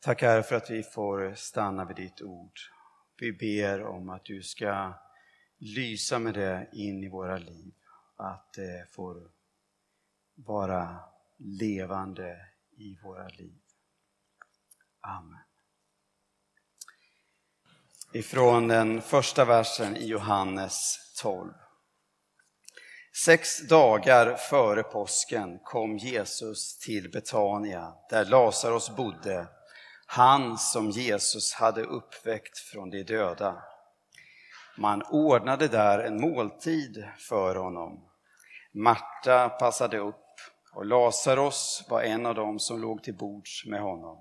Tack Herre för att vi får stanna vid ditt ord. Vi ber om att du ska lysa med det in i våra liv, att det får vara levande i våra liv. Amen. Ifrån den första versen i Johannes 12. Sex dagar före påsken kom Jesus till Betania där Lazarus bodde, han som Jesus hade uppväckt från de döda. Man ordnade där en måltid för honom. Marta passade upp och Lazarus var en av dem som låg till bords med honom.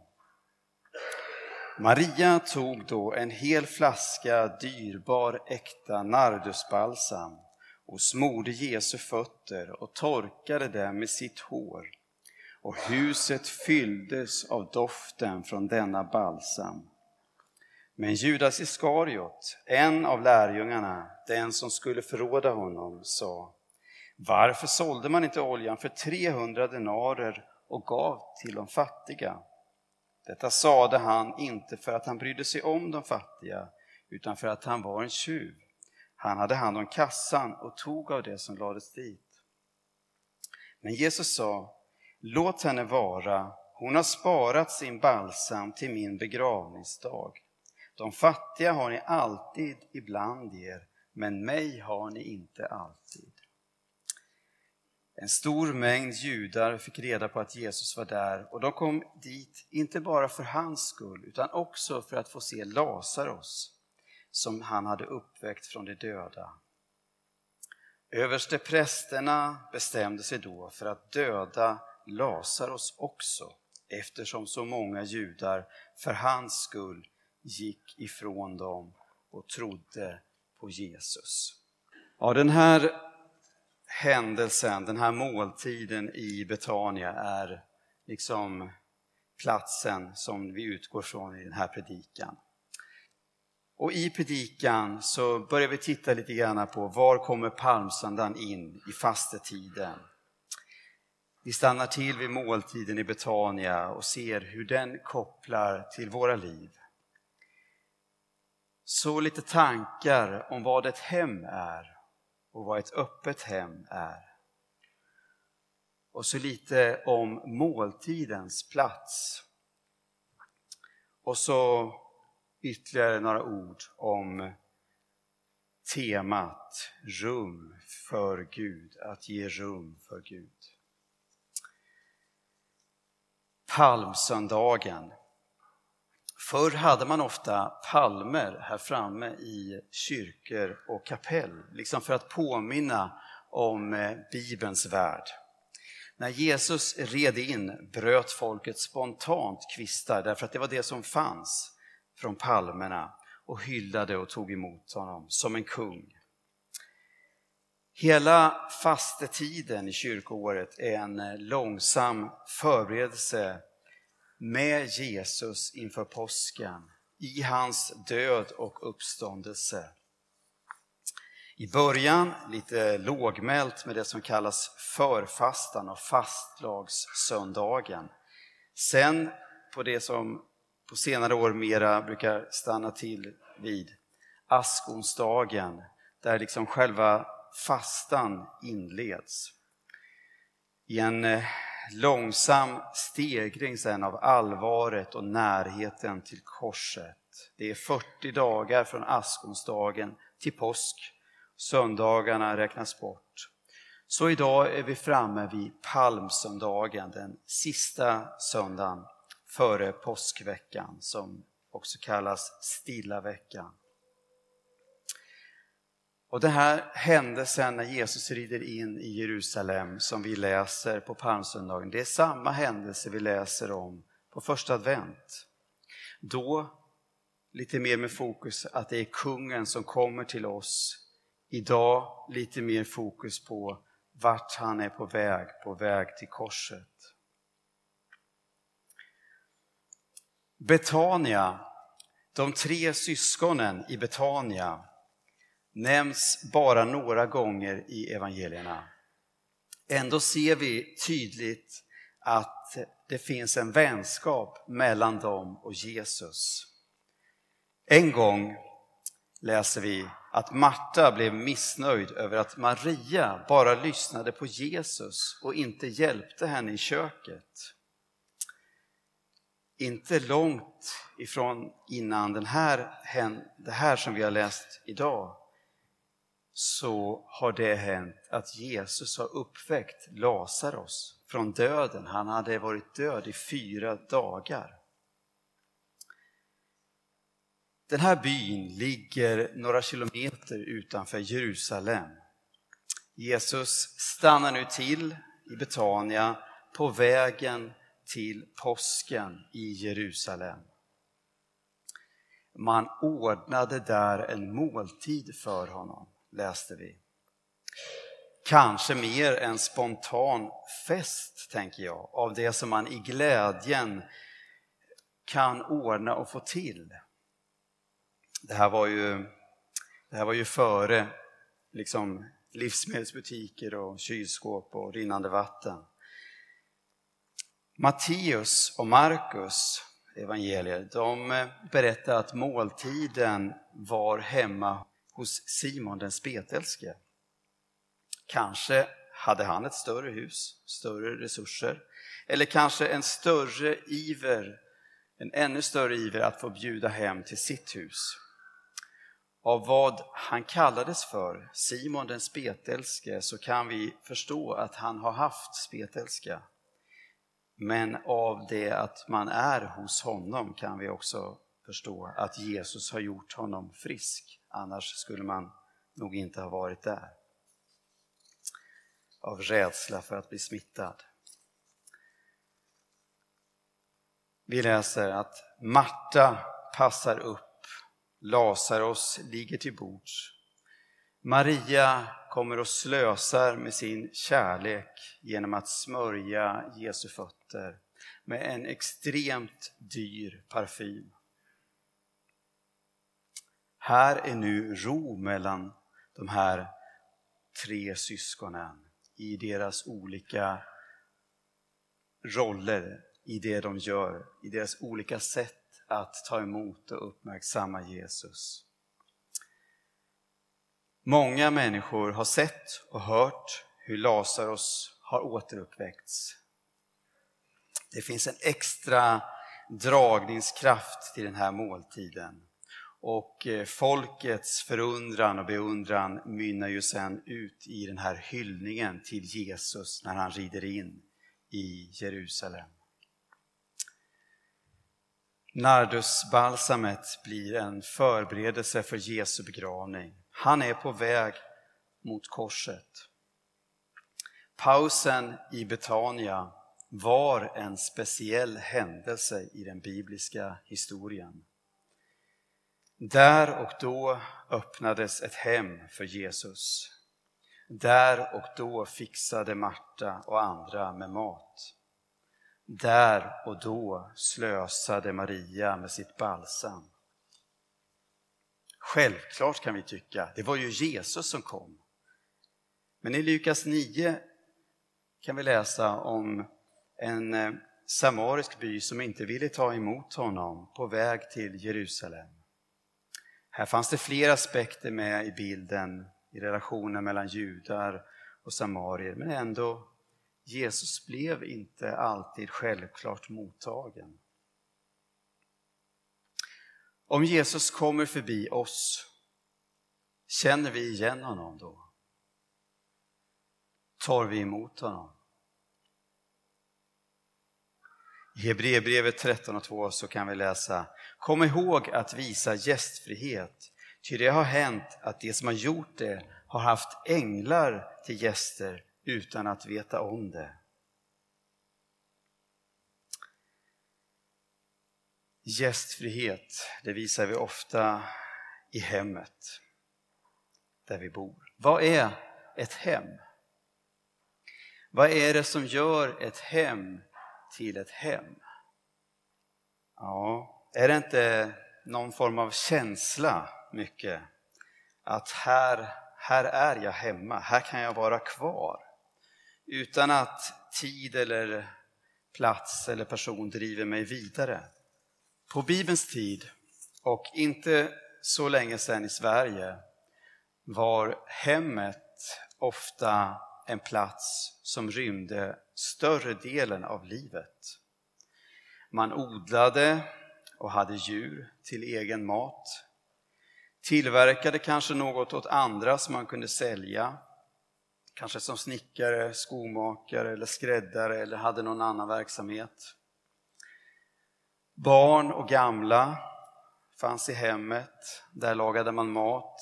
Maria tog då en hel flaska dyrbar äkta nardusbalsam och smorde Jesu fötter och torkade dem med sitt hår. Och huset fylldes av doften från denna balsam. Men Judas Iskariot, en av lärjungarna, den som skulle förråda honom, sa Varför sålde man inte oljan för 300 denarer och gav till de fattiga? Detta sade han inte för att han brydde sig om de fattiga, utan för att han var en tjuv. Han hade hand om kassan och tog av det som lades dit. Men Jesus sa, låt henne vara, hon har sparat sin balsam till min begravningsdag. De fattiga har ni alltid ibland er, men mig har ni inte alltid. En stor mängd judar fick reda på att Jesus var där och de kom dit inte bara för hans skull utan också för att få se Lazarus som han hade uppväckt från de döda. Överste prästerna bestämde sig då för att döda Lazarus också eftersom så många judar för hans skull gick ifrån dem och trodde på Jesus. Ja, den här händelsen, den här måltiden i Betania är liksom platsen som vi utgår från i den här predikan. Och i predikan så börjar vi titta lite grann på var kommer palmsöndagen in i fastetiden. Vi stannar till vid måltiden i Betania och ser hur den kopplar till våra liv. Så lite tankar om vad ett hem är och vad ett öppet hem är. Och så lite om måltidens plats. Och så ytterligare några ord om temat rum för Gud, att ge rum för Gud. Palmsöndagen. Förr hade man ofta palmer här framme i kyrkor och kapell, liksom för att påminna om eh, Bibelns värld. När Jesus red in bröt folket spontant kvistar därför att det var det som fanns från palmerna och hyllade och tog emot honom som en kung. Hela fastetiden i kyrkoåret är en eh, långsam förberedelse med Jesus inför påsken, i hans död och uppståndelse. I början lite lågmält med det som kallas förfastan och fastlagssöndagen. Sen på det som på senare år mera brukar stanna till vid askonsdagen, där liksom själva fastan inleds. I en eh, långsam stegring sen av allvaret och närheten till korset. Det är 40 dagar från askonsdagen till påsk. Söndagarna räknas bort. Så idag är vi framme vid palmsöndagen, den sista söndagen före påskveckan som också kallas stilla veckan. Och den här händelsen när Jesus rider in i Jerusalem som vi läser på palmsöndagen, det är samma händelse vi läser om på första advent. Då lite mer med fokus att det är kungen som kommer till oss. Idag lite mer fokus på vart han är på väg, på väg till korset. Betania, de tre syskonen i Betania nämns bara några gånger i evangelierna. Ändå ser vi tydligt att det finns en vänskap mellan dem och Jesus. En gång läser vi att Marta blev missnöjd över att Maria bara lyssnade på Jesus och inte hjälpte henne i köket. Inte långt ifrån innan den här, det här som vi har läst idag så har det hänt att Jesus har uppväckt Lazarus från döden. Han hade varit död i fyra dagar. Den här byn ligger några kilometer utanför Jerusalem. Jesus stannar nu till i Betania på vägen till påsken i Jerusalem. Man ordnade där en måltid för honom, läste vi. Kanske mer en spontan fest, tänker jag, av det som man i glädjen kan ordna och få till. Det här var ju, det här var ju före liksom, livsmedelsbutiker och kylskåp och rinnande vatten. Matteus och Markus evangelier, de berättar att måltiden var hemma hos Simon den spetälske. Kanske hade han ett större hus, större resurser, eller kanske en större iver, en ännu större iver att få bjuda hem till sitt hus. Av vad han kallades för, Simon den spetälske, så kan vi förstå att han har haft spetälska. Men av det att man är hos honom kan vi också förstå att Jesus har gjort honom frisk. Annars skulle man nog inte ha varit där. Av rädsla för att bli smittad. Vi läser att Marta passar upp, Lazarus ligger till bords. Maria kommer och slösar med sin kärlek genom att smörja Jesu fötter med en extremt dyr parfym. Här är nu ro mellan de här tre syskonen i deras olika roller, i det de gör, i deras olika sätt att ta emot och uppmärksamma Jesus. Många människor har sett och hört hur Lazarus har återuppväckts. Det finns en extra dragningskraft till den här måltiden. Och eh, folkets förundran och beundran mynnar ju sen ut i den här hyllningen till Jesus när han rider in i Jerusalem. Nardusbalsamet blir en förberedelse för Jesu begravning. Han är på väg mot korset. Pausen i Betania var en speciell händelse i den bibliska historien. Där och då öppnades ett hem för Jesus. Där och då fixade Marta och andra med mat. Där och då slösade Maria med sitt balsam. Självklart kan vi tycka, det var ju Jesus som kom. Men i Lukas 9 kan vi läsa om en eh, samarisk by som inte ville ta emot honom på väg till Jerusalem. Här fanns det flera aspekter med i bilden i relationen mellan judar och samarier, men ändå, Jesus blev inte alltid självklart mottagen. Om Jesus kommer förbi oss, känner vi igen honom då? Tar vi emot honom? I Hebreerbrevet 13 och 2 så kan vi läsa Kom ihåg att visa gästfrihet, ty det har hänt att de som har gjort det har haft änglar till gäster utan att veta om det. Gästfrihet, det visar vi ofta i hemmet där vi bor. Vad är ett hem? Vad är det som gör ett hem till ett hem? Ja, är det inte någon form av känsla mycket? Att här, här är jag hemma, här kan jag vara kvar. Utan att tid eller plats eller person driver mig vidare. På Bibelns tid, och inte så länge sedan i Sverige, var hemmet ofta en plats som rymde större delen av livet. Man odlade och hade djur till egen mat, tillverkade kanske något åt andra som man kunde sälja, kanske som snickare, skomakare eller skräddare eller hade någon annan verksamhet. Barn och gamla fanns i hemmet, där lagade man mat,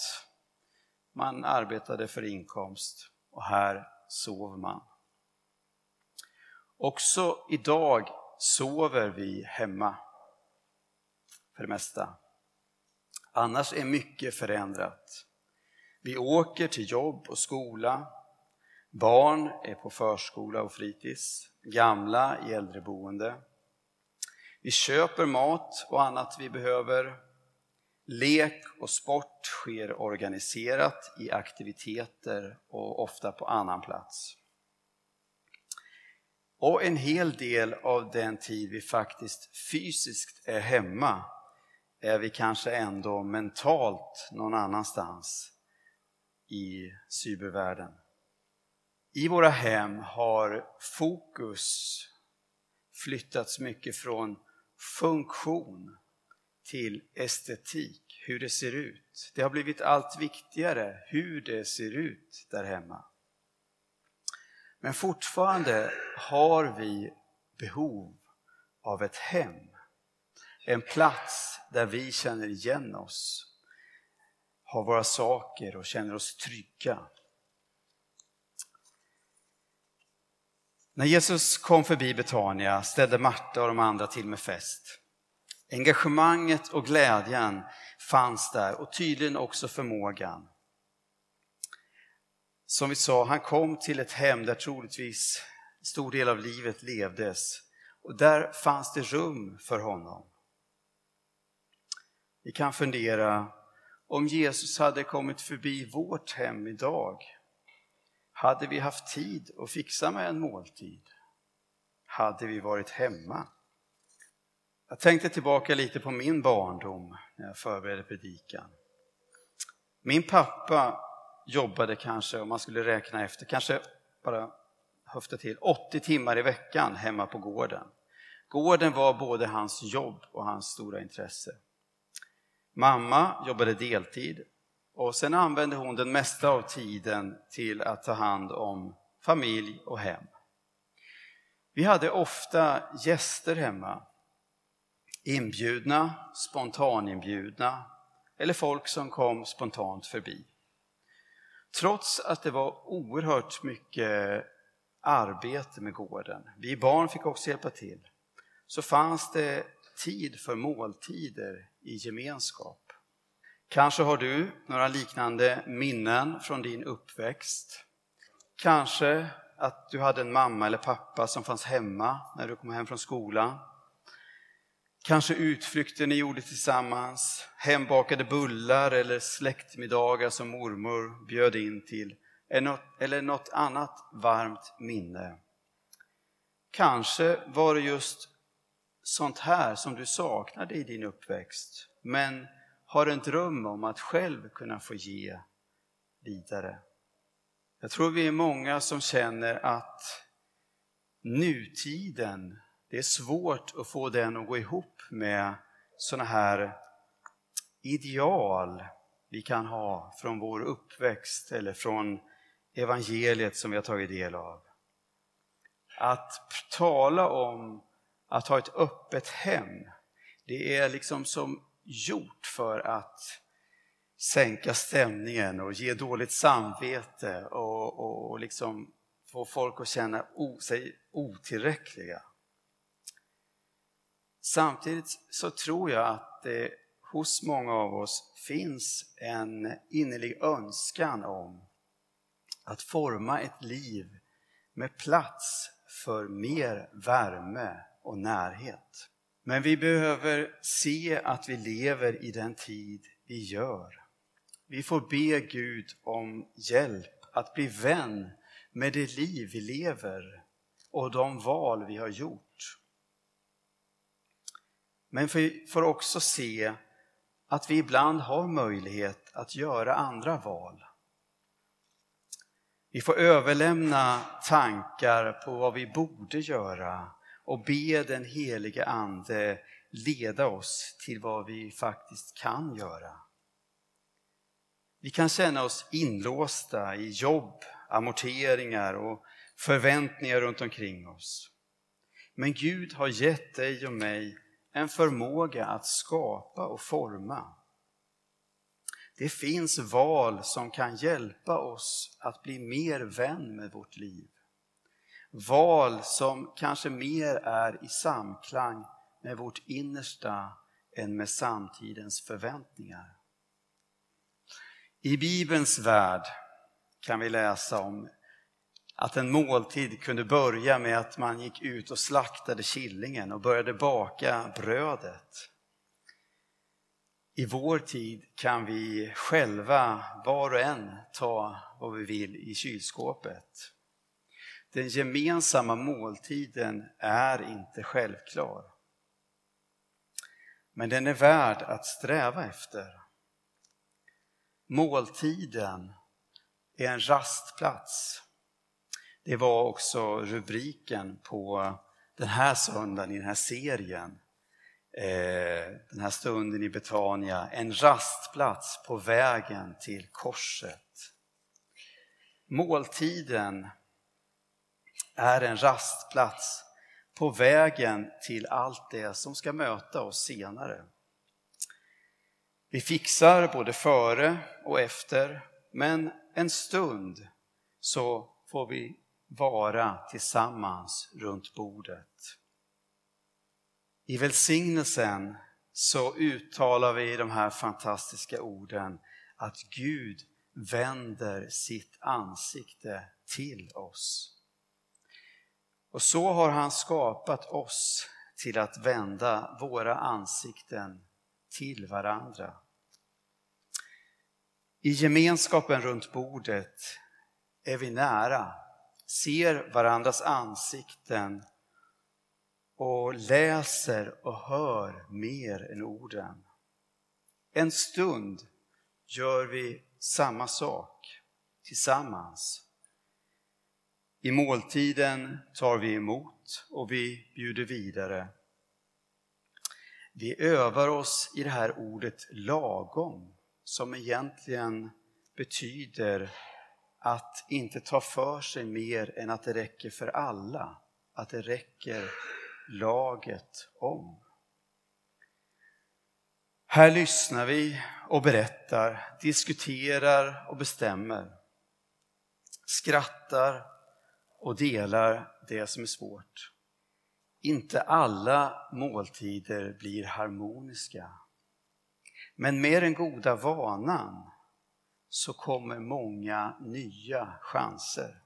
man arbetade för inkomst och här sov man. Också idag sover vi hemma för det mesta. Annars är mycket förändrat. Vi åker till jobb och skola. Barn är på förskola och fritids. Gamla i äldreboende. Vi köper mat och annat vi behöver. Lek och sport sker organiserat i aktiviteter och ofta på annan plats. Och en hel del av den tid vi faktiskt fysiskt är hemma är vi kanske ändå mentalt någon annanstans i cybervärlden. I våra hem har fokus flyttats mycket från funktion till estetik, hur det ser ut. Det har blivit allt viktigare hur det ser ut där hemma. Men fortfarande har vi behov av ett hem. En plats där vi känner igen oss, har våra saker och känner oss trygga. När Jesus kom förbi Betania ställde Marta och de andra till med fest. Engagemanget och glädjen fanns där och tydligen också förmågan. Som vi sa, han kom till ett hem där troligtvis stor del av livet levdes och där fanns det rum för honom. Vi kan fundera, om Jesus hade kommit förbi vårt hem idag, hade vi haft tid att fixa med en måltid? Hade vi varit hemma? Jag tänkte tillbaka lite på min barndom när jag förberedde predikan. Min pappa jobbade kanske, om man skulle räkna efter, kanske bara höfta till 80 timmar i veckan hemma på gården. Gården var både hans jobb och hans stora intresse. Mamma jobbade deltid och sen använde hon den mesta av tiden till att ta hand om familj och hem. Vi hade ofta gäster hemma. Inbjudna, spontaninbjudna eller folk som kom spontant förbi. Trots att det var oerhört mycket arbete med gården, vi barn fick också hjälpa till, så fanns det tid för måltider i gemenskap. Kanske har du några liknande minnen från din uppväxt. Kanske att du hade en mamma eller pappa som fanns hemma när du kom hem från skolan. Kanske utflykter ni gjorde tillsammans, hembakade bullar eller släktmiddagar som mormor bjöd in till, eller något annat varmt minne. Kanske var det just sånt här som du saknade i din uppväxt, men har en dröm om att själv kunna få ge vidare. Jag tror vi är många som känner att nutiden, det är svårt att få den att gå ihop med sådana här ideal vi kan ha från vår uppväxt eller från evangeliet som vi har tagit del av. Att tala om att ha ett öppet hem, det är liksom som gjort för att sänka stämningen och ge dåligt samvete och, och, och liksom få folk att känna o, sig otillräckliga. Samtidigt så tror jag att det hos många av oss finns en innerlig önskan om att forma ett liv med plats för mer värme och närhet. Men vi behöver se att vi lever i den tid vi gör. Vi får be Gud om hjälp att bli vän med det liv vi lever och de val vi har gjort. Men vi får också se att vi ibland har möjlighet att göra andra val. Vi får överlämna tankar på vad vi borde göra och be den helige Ande leda oss till vad vi faktiskt kan göra. Vi kan känna oss inlåsta i jobb, amorteringar och förväntningar runt omkring oss. Men Gud har gett dig och mig en förmåga att skapa och forma. Det finns val som kan hjälpa oss att bli mer vän med vårt liv. Val som kanske mer är i samklang med vårt innersta än med samtidens förväntningar. I Bibelns värld kan vi läsa om att en måltid kunde börja med att man gick ut och slaktade killingen och började baka brödet. I vår tid kan vi själva, var och en, ta vad vi vill i kylskåpet. Den gemensamma måltiden är inte självklar. Men den är värd att sträva efter. Måltiden är en rastplats. Det var också rubriken på den här söndagen i den här serien. Eh, den här stunden i Betania, en rastplats på vägen till korset. Måltiden är en rastplats på vägen till allt det som ska möta oss senare. Vi fixar både före och efter, men en stund så får vi vara tillsammans runt bordet. I välsignelsen så uttalar vi de här fantastiska orden att Gud vänder sitt ansikte till oss. Och så har han skapat oss till att vända våra ansikten till varandra. I gemenskapen runt bordet är vi nära, ser varandras ansikten och läser och hör mer än orden. En stund gör vi samma sak tillsammans. I måltiden tar vi emot och vi bjuder vidare. Vi övar oss i det här ordet lagom som egentligen betyder att inte ta för sig mer än att det räcker för alla, att det räcker laget om. Här lyssnar vi och berättar, diskuterar och bestämmer, skrattar och delar det som är svårt. Inte alla måltider blir harmoniska. Men med den goda vanan så kommer många nya chanser.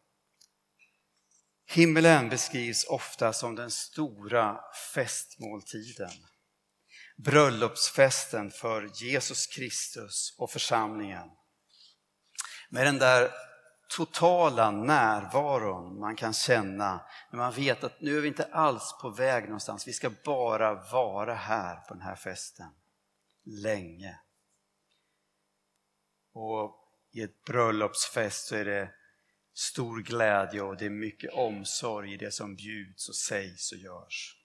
Himmelen beskrivs ofta som den stora festmåltiden. Bröllopsfesten för Jesus Kristus och församlingen. Med den där totala närvaron man kan känna när man vet att nu är vi inte alls på väg någonstans, vi ska bara vara här på den här festen länge. Och i ett bröllopsfest så är det stor glädje och det är mycket omsorg i det som bjuds och sägs och görs.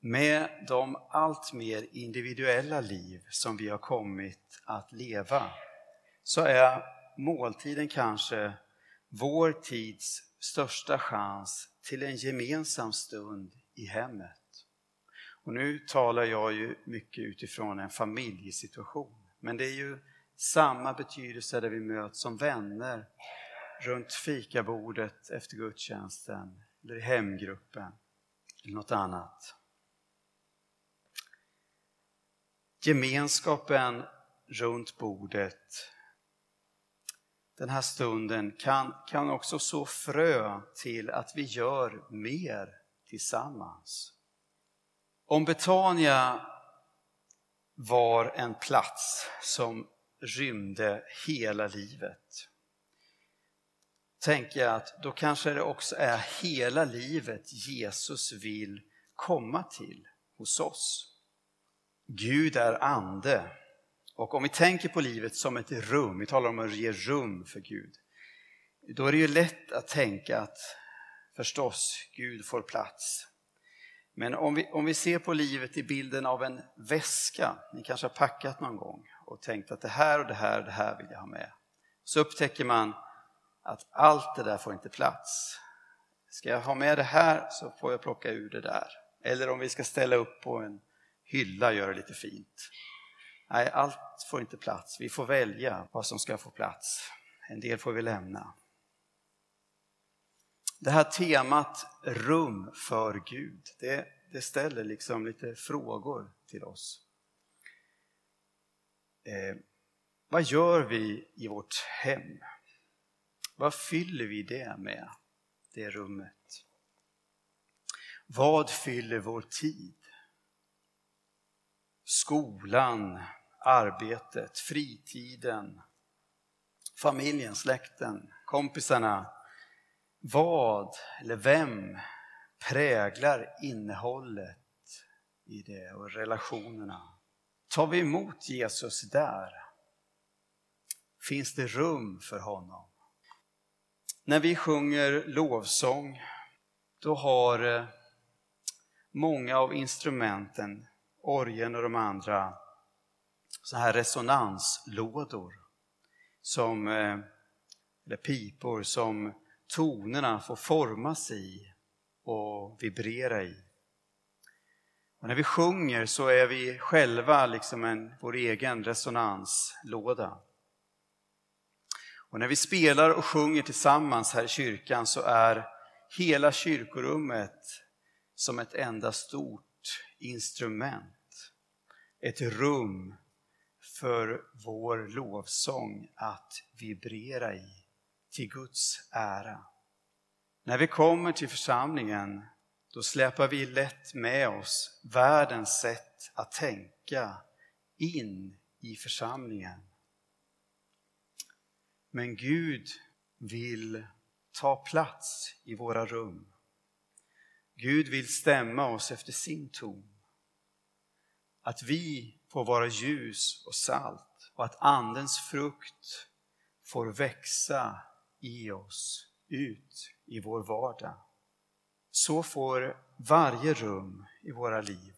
Med de allt mer individuella liv som vi har kommit att leva så är måltiden kanske vår tids största chans till en gemensam stund i hemmet. Och nu talar jag ju mycket utifrån en familjesituation, men det är ju samma betydelse där vi möts som vänner runt fikabordet efter gudstjänsten eller i hemgruppen eller något annat. Gemenskapen runt bordet den här stunden kan, kan också så frö till att vi gör mer tillsammans. Om Betania var en plats som rymde hela livet, tänker jag att då kanske det också är hela livet Jesus vill komma till. hos oss. Gud är ande. Och om vi tänker på livet som ett rum, vi talar om att ge rum för Gud, då är det ju lätt att tänka att förstås, Gud får plats. Men om vi, om vi ser på livet i bilden av en väska, ni kanske har packat någon gång och tänkt att det här och det här och det här vill jag ha med. Så upptäcker man att allt det där får inte plats. Ska jag ha med det här så får jag plocka ur det där. Eller om vi ska ställa upp på en hylla, göra det lite fint. Nej, allt får inte plats. Vi får välja vad som ska få plats. En del får vi lämna. Det här temat rum för Gud, det, det ställer liksom lite frågor till oss. Eh, vad gör vi i vårt hem? Vad fyller vi det med, det rummet? Vad fyller vår tid? Skolan, arbetet, fritiden, familjen, släkten, kompisarna. Vad eller vem präglar innehållet i det och relationerna? Tar vi emot Jesus där? Finns det rum för honom? När vi sjunger lovsång, då har eh, många av instrumenten, orgeln och de andra, så här resonanslådor, som, eh, eller pipor som tonerna får formas i och vibrera i. Och när vi sjunger så är vi själva liksom en, vår egen resonanslåda. Och när vi spelar och sjunger tillsammans här i kyrkan så är hela kyrkorummet som ett enda stort instrument. Ett rum för vår lovsång att vibrera i till Guds ära. När vi kommer till församlingen då släpar vi lätt med oss världens sätt att tänka in i församlingen. Men Gud vill ta plats i våra rum. Gud vill stämma oss efter sin ton. Att vi får vara ljus och salt och att Andens frukt får växa i oss, ut i vår vardag. Så får varje rum i våra liv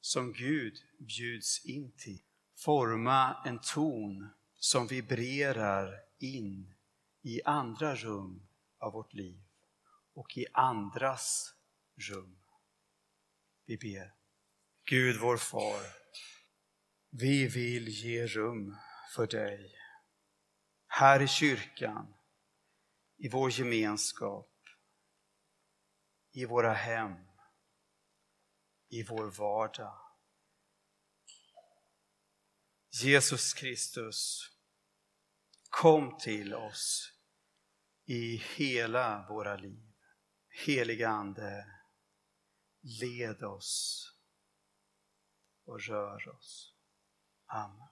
som Gud bjuds in till forma en ton som vibrerar in i andra rum av vårt liv och i andras rum. Vi ber. Gud vår far, vi vill ge rum för dig. Här i kyrkan, i vår gemenskap, i våra hem, i vår vardag. Jesus Kristus, kom till oss i hela våra liv. Heliga Ande, led oss och rör oss. Amen.